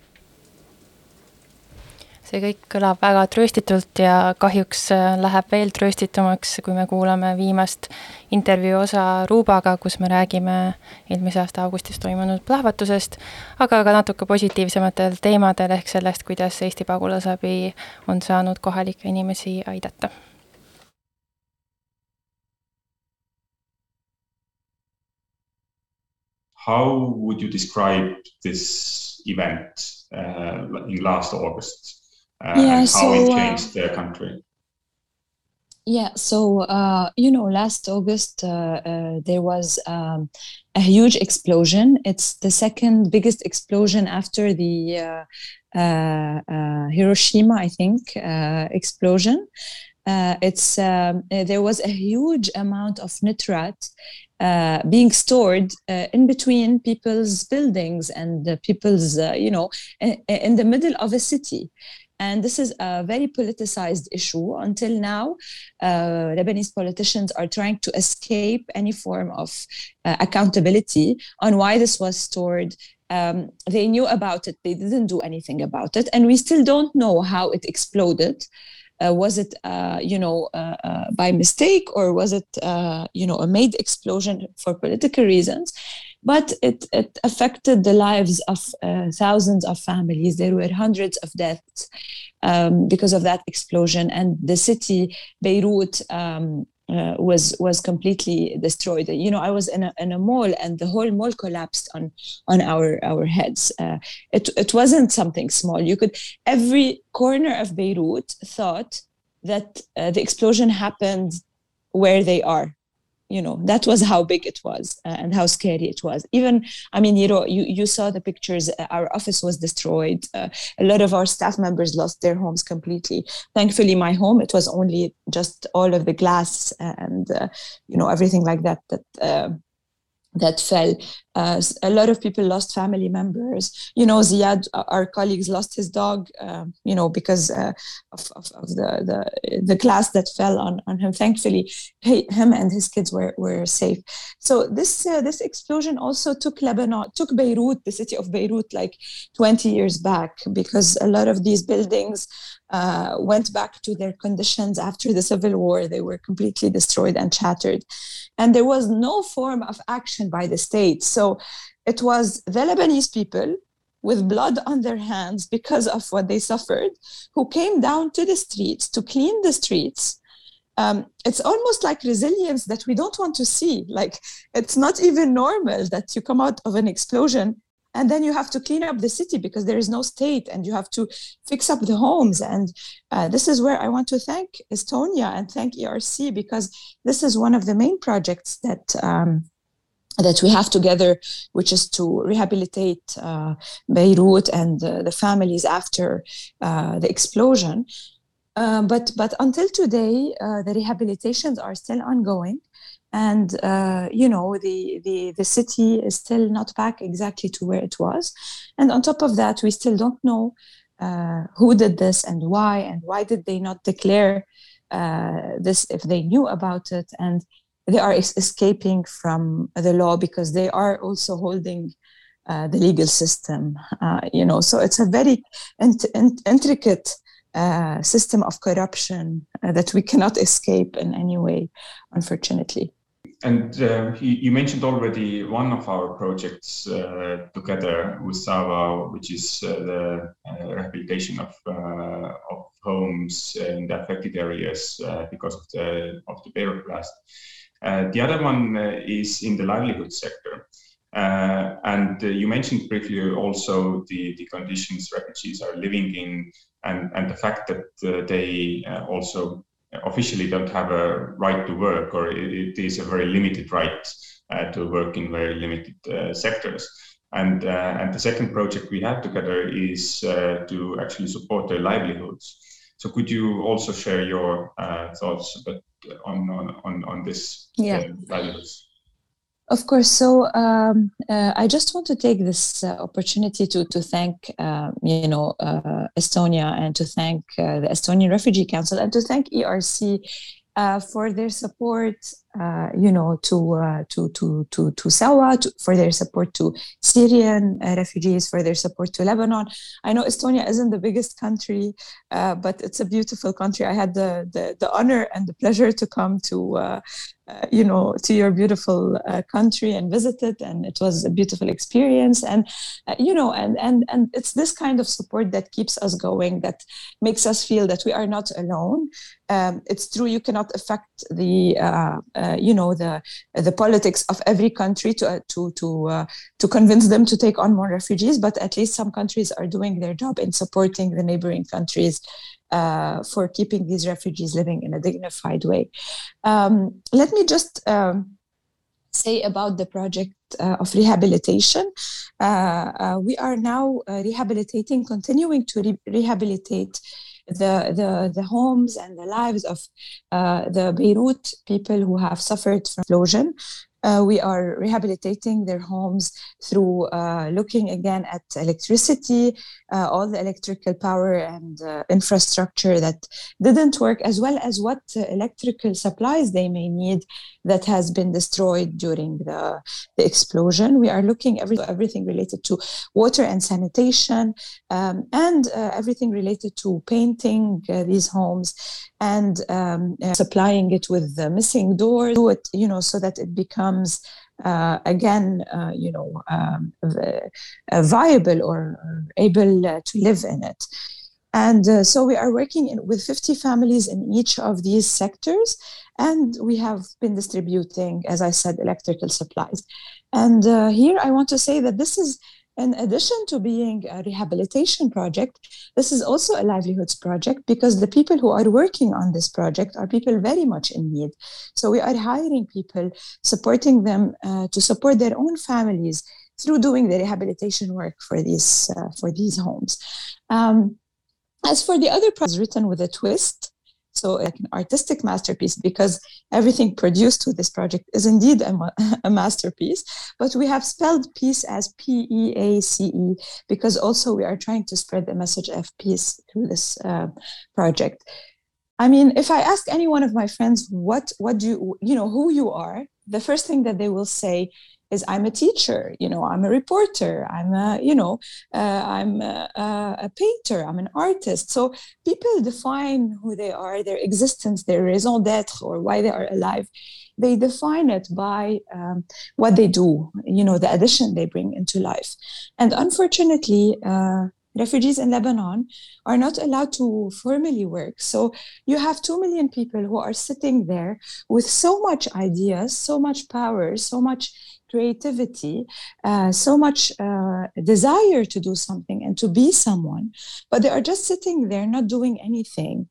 see kõik kõlab väga trööstitult ja kahjuks äh, läheb veel trööstitumaks, kui me kuulame viimast intervjuu osa Ruubaga, kus me räägime eelmise aasta augustis toimunud plahvatusest, aga ka natuke positiivsematel teemadel, ehk sellest, kuidas Eesti pagulasabi on saanud kohalikke inimesi aidata how would you describe this event uh, in last August? Uh, Yeah, and how so, it uh, changed the country. Yeah, so uh, you know, last August uh, uh, there was um, a huge explosion. It's the second biggest explosion after the uh, uh, uh, Hiroshima, I think, uh, explosion. Uh, it's um, uh, there was a huge amount of nitrate uh, being stored uh, in between people's buildings and the people's, uh, you know, in, in the middle of a city. And this is a very politicized issue. Until now, uh, Lebanese politicians are trying to escape any form of uh, accountability on why this was stored. Um, they knew about it, they didn't do anything about it. And we still don't know how it exploded. Uh, was it, uh, you know, uh, uh, by mistake or was it, uh, you know, a made explosion for political reasons? But it, it affected the lives of uh, thousands of families. There were hundreds of deaths um, because of that explosion, and the city Beirut um, uh, was was completely destroyed. You know, I was in a, in a mall, and the whole mall collapsed on on our our heads. Uh, it it wasn't something small. You could every corner of Beirut thought that uh, the explosion happened where they are you know that was how big it was uh, and how scary it was. Even i mean you know you, you saw the pictures uh, our office was destroyed. Uh, a lot of our staff members lost their homes completely. Thankfully my home it was only just all of the glass and uh, you know everything like that that that fell. Uh, a lot of people lost family members. You know, Ziad, our colleagues, lost his dog. Uh, you know, because uh, of, of, of the, the the glass that fell on, on him. Thankfully, he, him and his kids were, were safe. So this uh, this explosion also took Lebanon, took Beirut, the city of Beirut, like 20 years back, because a lot of these buildings uh, went back to their conditions after the civil war. They were completely destroyed and shattered. And there was no form of action by the state. So it was the Lebanese people with blood on their hands because of what they suffered who came down to the streets to clean the streets. Um, it's almost like resilience that we don't want to see. Like it's not even normal that you come out of an explosion and then you have to clean up the city because there is no state and you have to fix up the homes and uh, this is where i want to thank estonia and thank erc because this is one of the main projects that um, that we have together which is to rehabilitate uh, beirut and uh, the families after uh, the explosion. Uh, but but until today uh, the rehabilitations are still ongoing. And uh, you know the, the the city is still not back exactly to where it was. And on top of that we still don't know uh, who did this and why and why did they not declare this if they knew about it. And they are escaping from the law because they are also holding uh, the legal system uh, you know so it's a very int- int- intricate uh, system of corruption uh, that we cannot escape in any way unfortunately And uh, you, mentioned already one of our projects uh, together with Sawa, which is the rehabilitation of, of homes in the affected areas because of the of the Beirut blast. Uh, the other one uh, is in the livelihood sector. Uh, and uh, you mentioned briefly also the, the conditions refugees are living in and, and the fact that uh, they uh, also officially don't have a right to work, or it, it is a very limited right uh, to work in very limited uh, sectors. And uh, and the second project we have together is uh, to actually support their livelihoods. So could you also share your uh, thoughts about, on, on on on this Yeah. uh, livelihoods? Of course. So um, uh, I just want to take this uh, opportunity to to thank uh, you know uh, Estonia and to thank uh, the Estonian Refugee Council and to thank ERC uh, for their support. Uh, you know to uh, to to to to Sawa to, for their support to Syrian uh, refugees for their support to Lebanon. I know Estonia isn't the biggest country, uh, but it's a beautiful country. I had the the, the honor and the pleasure to come to. Uh, you know to your beautiful uh, country and visit it and it was a beautiful experience. And uh, you know and and and it's this kind of support that keeps us going that makes us feel that we are not alone. Um, it's true you cannot affect the uh, uh, you know the the politics of every country to to to to convince them to take on more refugees but at least some countries are doing their job in supporting the neighboring countries uh, for keeping these refugees living in a dignified way um, let me just um, say about the project uh, of rehabilitation. Uh, uh, we are now rehabilitating, continuing to re rehabilitate the, the, the homes and the lives of the Beirut people who have suffered from explosion. Uh, we are rehabilitating their homes through uh, looking again at electricity, uh, all the electrical power and uh, infrastructure that didn't work, as well as what electrical supplies they may need that has been destroyed during the, the explosion. We are looking every, everything related to water and sanitation um, and uh, everything related to painting uh, these homes and um, supplying it with the missing doors, it, you know, so that it becomes uh, again, uh, you know, um, viable or, or able uh, to live in it. And uh, so we are working in, with 50 families in each of these sectors. And we have been distributing, as I said, electrical supplies. And uh, here I want to say that this is in addition to being a rehabilitation project, this is also a livelihoods project because the people who are working on this project are people very much in need. So we are hiring people, supporting them uh, to support their own families through doing the rehabilitation work for these uh, for these homes. Um, as for the other project, written with a twist. So like an artistic masterpiece because everything produced with this project is indeed a, a masterpiece. But we have spelled peace as P-E-A-C-E because also we are trying to spread the message of peace through this uh, project. I mean, if I ask any one of my friends what what do you you know who you are, the first thing that they will say is I'm a teacher, you know, I'm a reporter, I'm a, you know, uh, I'm a, a, painter, I'm an artist. So people define who they are, their existence, their raison d'être, or why they are alive. They define it by um, what they do, you know, the addition they bring into life. And unfortunately, uh, refugees in Lebanon are not allowed to formally work. So you have 2 million people who are sitting there with so much ideas, so much power, so much creativity, uh, so much uh, desire to do something and to be someone, but they are just sitting there not doing anything.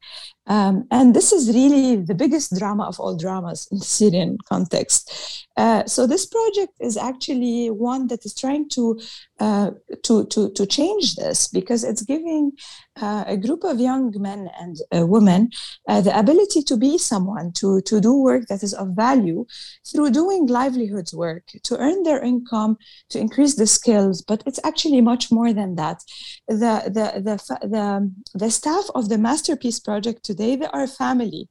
Um, and this is really the biggest drama of all dramas in the Syrian context. Uh, so this project is actually one that is trying to uh, to, to to change this because it's giving uh, a group of young men and uh, women uh, the ability to be someone, to to do work that is of value through doing livelihoods work, to earn their income, to increase the skills. But it's actually much more than that. The the the the, the staff of the masterpiece project today they are family.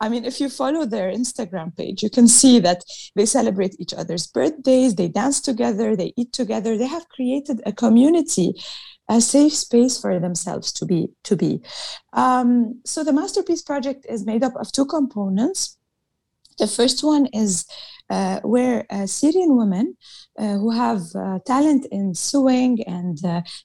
I mean, if you follow their Instagram page, you can see that they celebrate each other's birthdays, they dance together, they eat together. They have created a community a safe space for themselves to be to be um, so the masterpiece project is made up of two components the first one is where uh, Syrian women uh, who have uh, talent in sewing and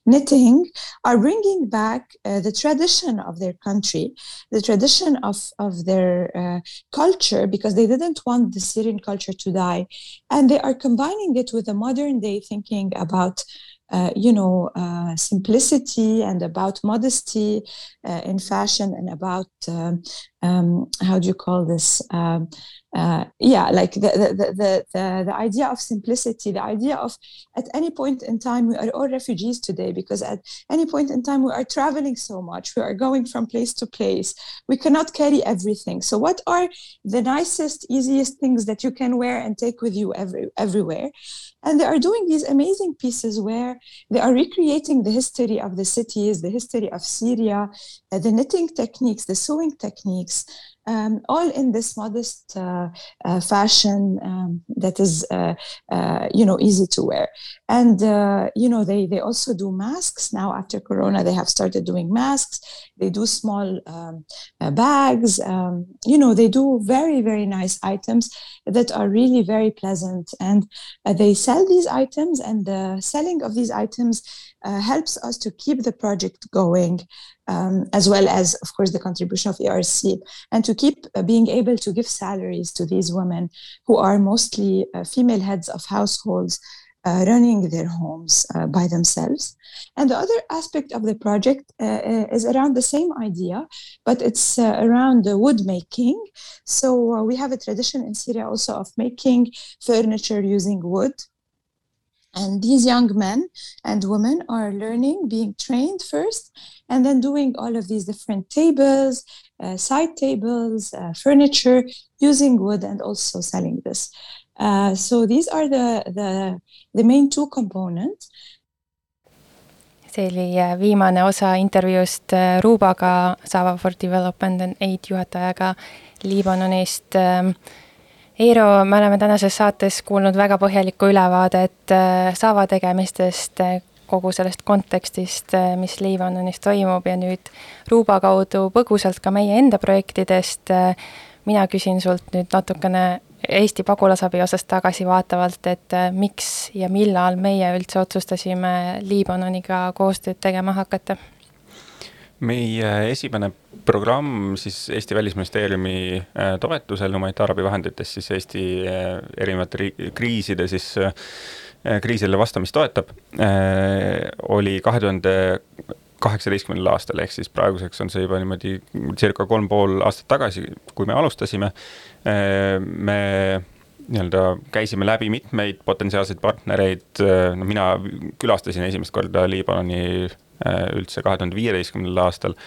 knitting are bringing back the tradition of their country, the tradition of, of their culture, because they didn't want the Syrian culture to die. And they are combining it with a modern day thinking about uh, you know, uh, simplicity and about modesty uh, in fashion and about um, um, how do you call this? Um, uh, yeah, like the, the, the, the, the idea of simplicity, the idea of at any point in time, we are all refugees today because at any point in time, we are traveling so much, we are going from place to place, we cannot carry everything. So, what are the nicest, easiest things that you can wear and take with you every, everywhere? And they are doing these amazing pieces where they are recreating the history of the cities, the history of Syria, uh, the knitting techniques, the sewing techniques, um, all in this modest uh, uh, fashion um, that is, uh, uh you know, easy to wear. And uh, you know, they they also do masks now after Corona. They have started doing masks. They do small um, bags. Um, you know, they do very very nice items that are really very pleasant. And they sell these items, and the selling of these items helps us to keep the project going um, as well as, of course, the contribution of ERC, and to keep uh, being able to give salaries to these women who are mostly uh, female heads of households uh, running their homes uh, by themselves. And the other aspect of the project uh, uh, is around the same idea, but it's uh, around the wood making. So we have a tradition in Syria also of making furniture using wood. And these young men and women are learning, being trained first, and then doing all of these different tables, side tables, uh, furniture using wood, and also selling this. Uh, so these are the, the, the main two components. see oli viimane osa intervjuust Ruubaga, Sava for Development and Aid juhatajaga Liibanonist. Ähm, Eero, me oleme tänases saates kuulnud väga põhjalikku ülevaadet Sava tegemistest, kogu sellest kontekstist, mis Liibanonis toimub ja nüüd Ruuba kaudu põgusalt ka meie enda projektidest. mina küsin sult nüüd natukene Eesti pagulasabi osas tagasivaatavalt, et äh, miks ja millal meie üldse otsustasime Liibanoniga koostööd tegema hakata? meie esimene programm siis Eesti Välisministeeriumi äh, toetusel humanitaarabivahenditest siis Eesti äh, erinevate kriiside siis kriisile vastamist toetab, oli kahe tuhande kaheksateistkümnendal aastal, ehk siis praeguseks on see juba niimoodi circa kolm pool aastat tagasi, kui me alustasime me nii-öelda käisime läbi mitmeid potentsiaalseid partnereid, no mina külastasin esimest korda Liibanoni äh, üldse kahe tuhande viieteistkümnendal aastal.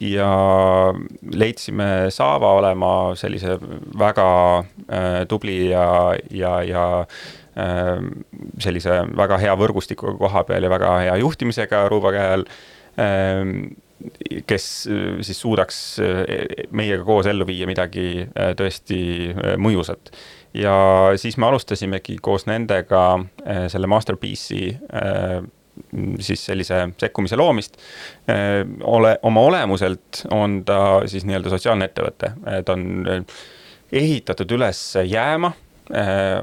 ja leidsime Saava olema sellise väga äh, tubli ja, ja, ja äh, sellise väga hea võrgustikuga koha peal ja väga hea juhtimisega Ruuba käe all kes äh, siis suudaks äh, meiega koos ellu viia midagi äh, tõesti mõjusat. ja siis me alustasimegi koos nendega selle Masterpiece'i siis sellise sekkumise loomist. ole, oma olemuselt on ta siis nii-öelda sotsiaalne ettevõte, ta on ehitatud üles jääma äh,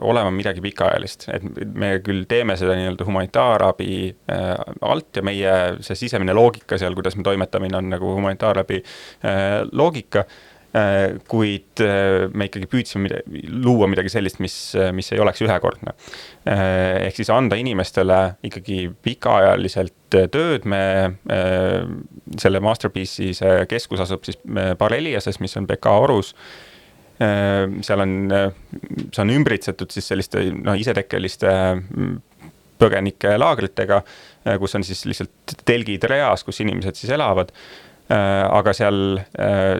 olema midagi pikaajalist, et me küll teeme seda nii-öelda humanitaarabi äh, alt ja meie see sisemine loogika seal, kuidas me toimetamine on nagu humanitaarabi äh, loogika äh, kuid äh, me ikkagi püüdsime midagi, luua midagi sellist, mis, mis ei oleks ühekordne. Äh, ehk siis anda inimestele ikkagi pikaajaliselt tööd, me selle Masterpiece'i see keskus asub siis Bareliases, mis on BK Orus Äh, seal on, äh, see on ümbritsetud siis selliste noh, isetekkeliste mm, põgenikelaagritega, äh, kus on siis lihtsalt telgid reas, kus inimesed siis elavad. aga seal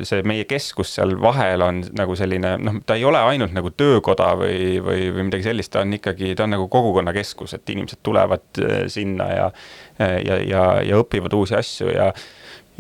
see meie keskus seal vahel on nagu selline noh, ta ei ole ainult nagu töökoda või, või, või midagi sellist, ta on ikkagi, ta on nagu kogukonnakeskus, et inimesed tulevad sinna ja, ja, ja, ja õpivad uusi asju ja,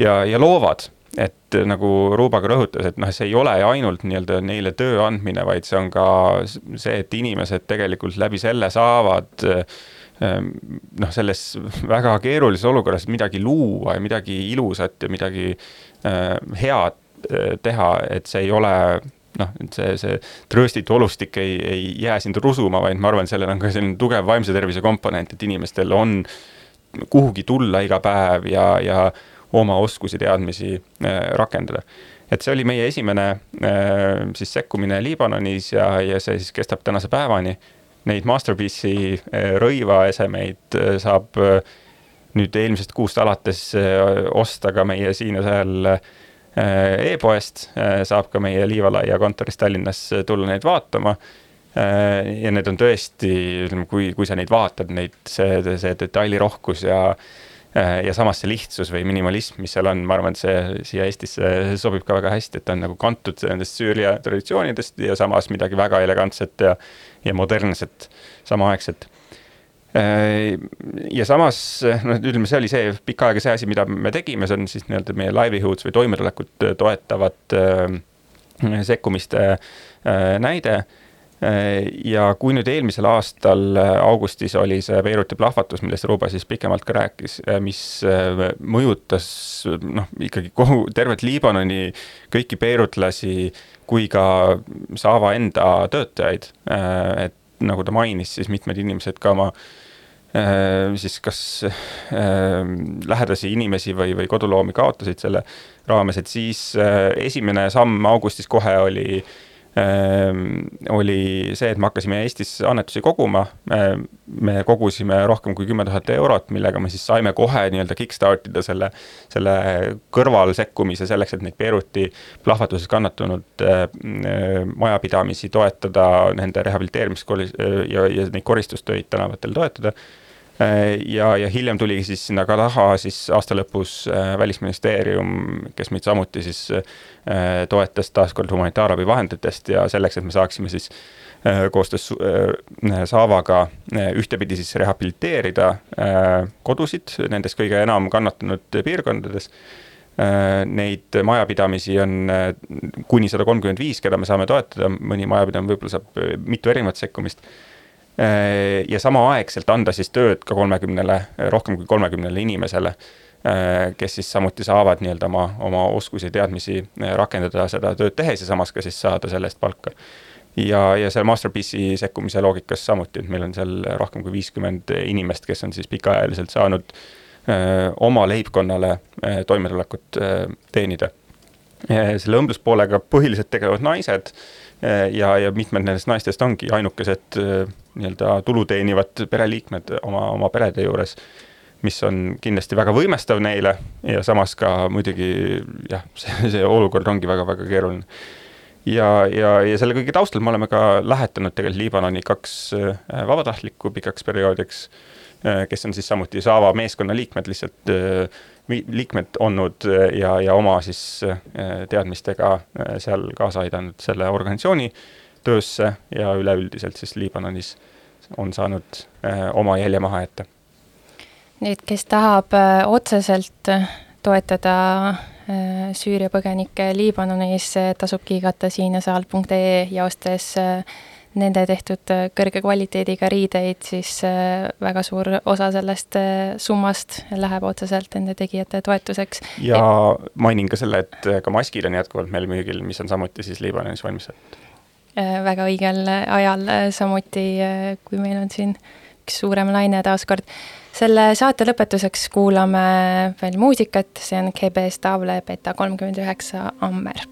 ja, ja loovad et nagu Ruuba ka rõhutas, et noh, see ei ole ainult nii-öelda neile töö andmine, vaid see on ka see, et inimesed tegelikult läbi selle saavad ehm, noh, selles väga keerulises olukorras midagi luua ja midagi ilusat ja midagi äh, head äh, teha, et see ei ole noh, et see, see trööstitu olustik ei, ei jää sind rusuma, vaid ma arvan, sellel on ka selline tugev vaimse tervise komponent, et inimestel on kuhugi tulla iga päev ja, ja oma oskusi, teadmisi äh, rakendada. et see oli meie esimene äh, siis sekkumine Liibanonis ja, ja see siis kestab tänase päevani. Neid Masterpiece'i äh, rõivaesemeid saab nüüd eelmisest kuust alates osta ka meie siin ja seal e-poest, saab ka meie Liivalaia kontorist Tallinnas tulla neid vaatama ja need on tõesti, ütleme, kui, kui sa neid vaatad, neid, see, see detailirohkus ja ja samas see lihtsus või minimalism, mis seal on, ma arvan, et see siia Eestisse sobib ka väga hästi, et ta on nagu kantud nendest Süüria traditsioonidest ja samas midagi väga elegantset ja, ja modernset samaaegselt. Äh, ja samas, noh, ütleme, see oli see pikka aega see asi, mida me tegime, see on siis nii-öelda meie livelihoods või toimetulekut toetavad äh, sekkumiste näide Äh, ja kui nüüd eelmisel aastal äh, augustis oli see Beiruti plahvatus, millest Ruba siis pikemalt ka rääkis, äh, mis mõjutas noh, ikkagi kogu tervet Liibanoni, kõiki beirutlasi kui ka Saava enda töötajaid. et nagu ta mainis, siis mitmed inimesed ka oma siis kas lähedasi inimesi või, või koduloomi kaotasid selle raames, et siis esimene samm augustis kohe oli äh, oli see, et me hakkasime Eestis annetusi koguma. Ehm, me kogusime rohkem kui kümme tuhat eurot, millega me siis saime kohe nii-öelda kickstart ida selle, selle kõrvalsekkumise selleks, et neid Beiruti plahvatuses kannatanud ehm, majapidamisi toetada, nende rehabiliteerimist ja, ja neid koristustöid tänavatel toetada ja, ja hiljem tuligi siis sinna ka taha siis aasta lõpus Välisministeerium, kes meid samuti siis Äh, toetas taaskord humanitaarabi vahenditest ja selleks, et me saaksime siis äh, koostöös äh, Saavaga ühtepidi siis rehabiliteerida kodusid nendes kõige enam kannatanud piirkondades. Neid majapidamisi on kuni sada kolmkümmend viis, keda me saame toetada, mõni majapidamine võib-olla saab mitu erinevat sekkumist. Ja samaaegselt anda siis tööd ka kolmekümnele, rohkem kui kolmekümnele inimesele Äh, kes siis samuti saavad nii-öelda oma, oma oskusi teadmisi äh, rakendada seda tööd tehes ja samas ka siis saada selle eest palka. ja, ja seal Masterpiece'i sekkumise loogikas samuti, et meil on seal rohkem kui viiskümmend inimest, kes on siis pikaajaliselt saanud öö, äh, oma leibkonnale öö, toimetulekut öö, teenida. selle õmbluspoolega põhiliselt tegelevad naised ja, ja mitmed nendest naistest ongi ainukesed nii-öelda tulu teenivad pereliikmed oma, oma perede juures mis on kindlasti väga võimestav neile ja samas ka muidugi jah, see, see olukord ongi väga-väga keeruline. ja, ja, ja selle kõige taustal me oleme ka lähetanud tegelikult Liibanoni kaks äh, vabatahtlikku pikaks perioodiks, äh, kes on siis samuti Saava meeskonna liikmed, lihtsalt äh, liikmed olnud ja, ja oma siis teadmistega seal kaasa aidanud selle organisatsiooni töösse ja üleüldiselt siis Liibanonis on saanud oma jälje maha jätta nüüd, kes tahab äh, otseselt äh, toetada äh, Süüria põgenikke Liibanonis, tasub kiigata siinesaal.ee ja ostes nende tehtud kõrge kvaliteediga riideid, siis väga suur osa sellest summast läheb otseselt nende tegijate toetuseks. ja mainin ka selle, et ka maskid on jätkuvalt meil müügil, mis on samuti siis Liibanonis valmistatud. Väga õigel ajal samuti, kui meil on siin üks suurem laine taaskord. Selle saate lõpetuseks kuulame veel muusikat, see on GB Stavle Beta kolmkümmend üheksa Ammer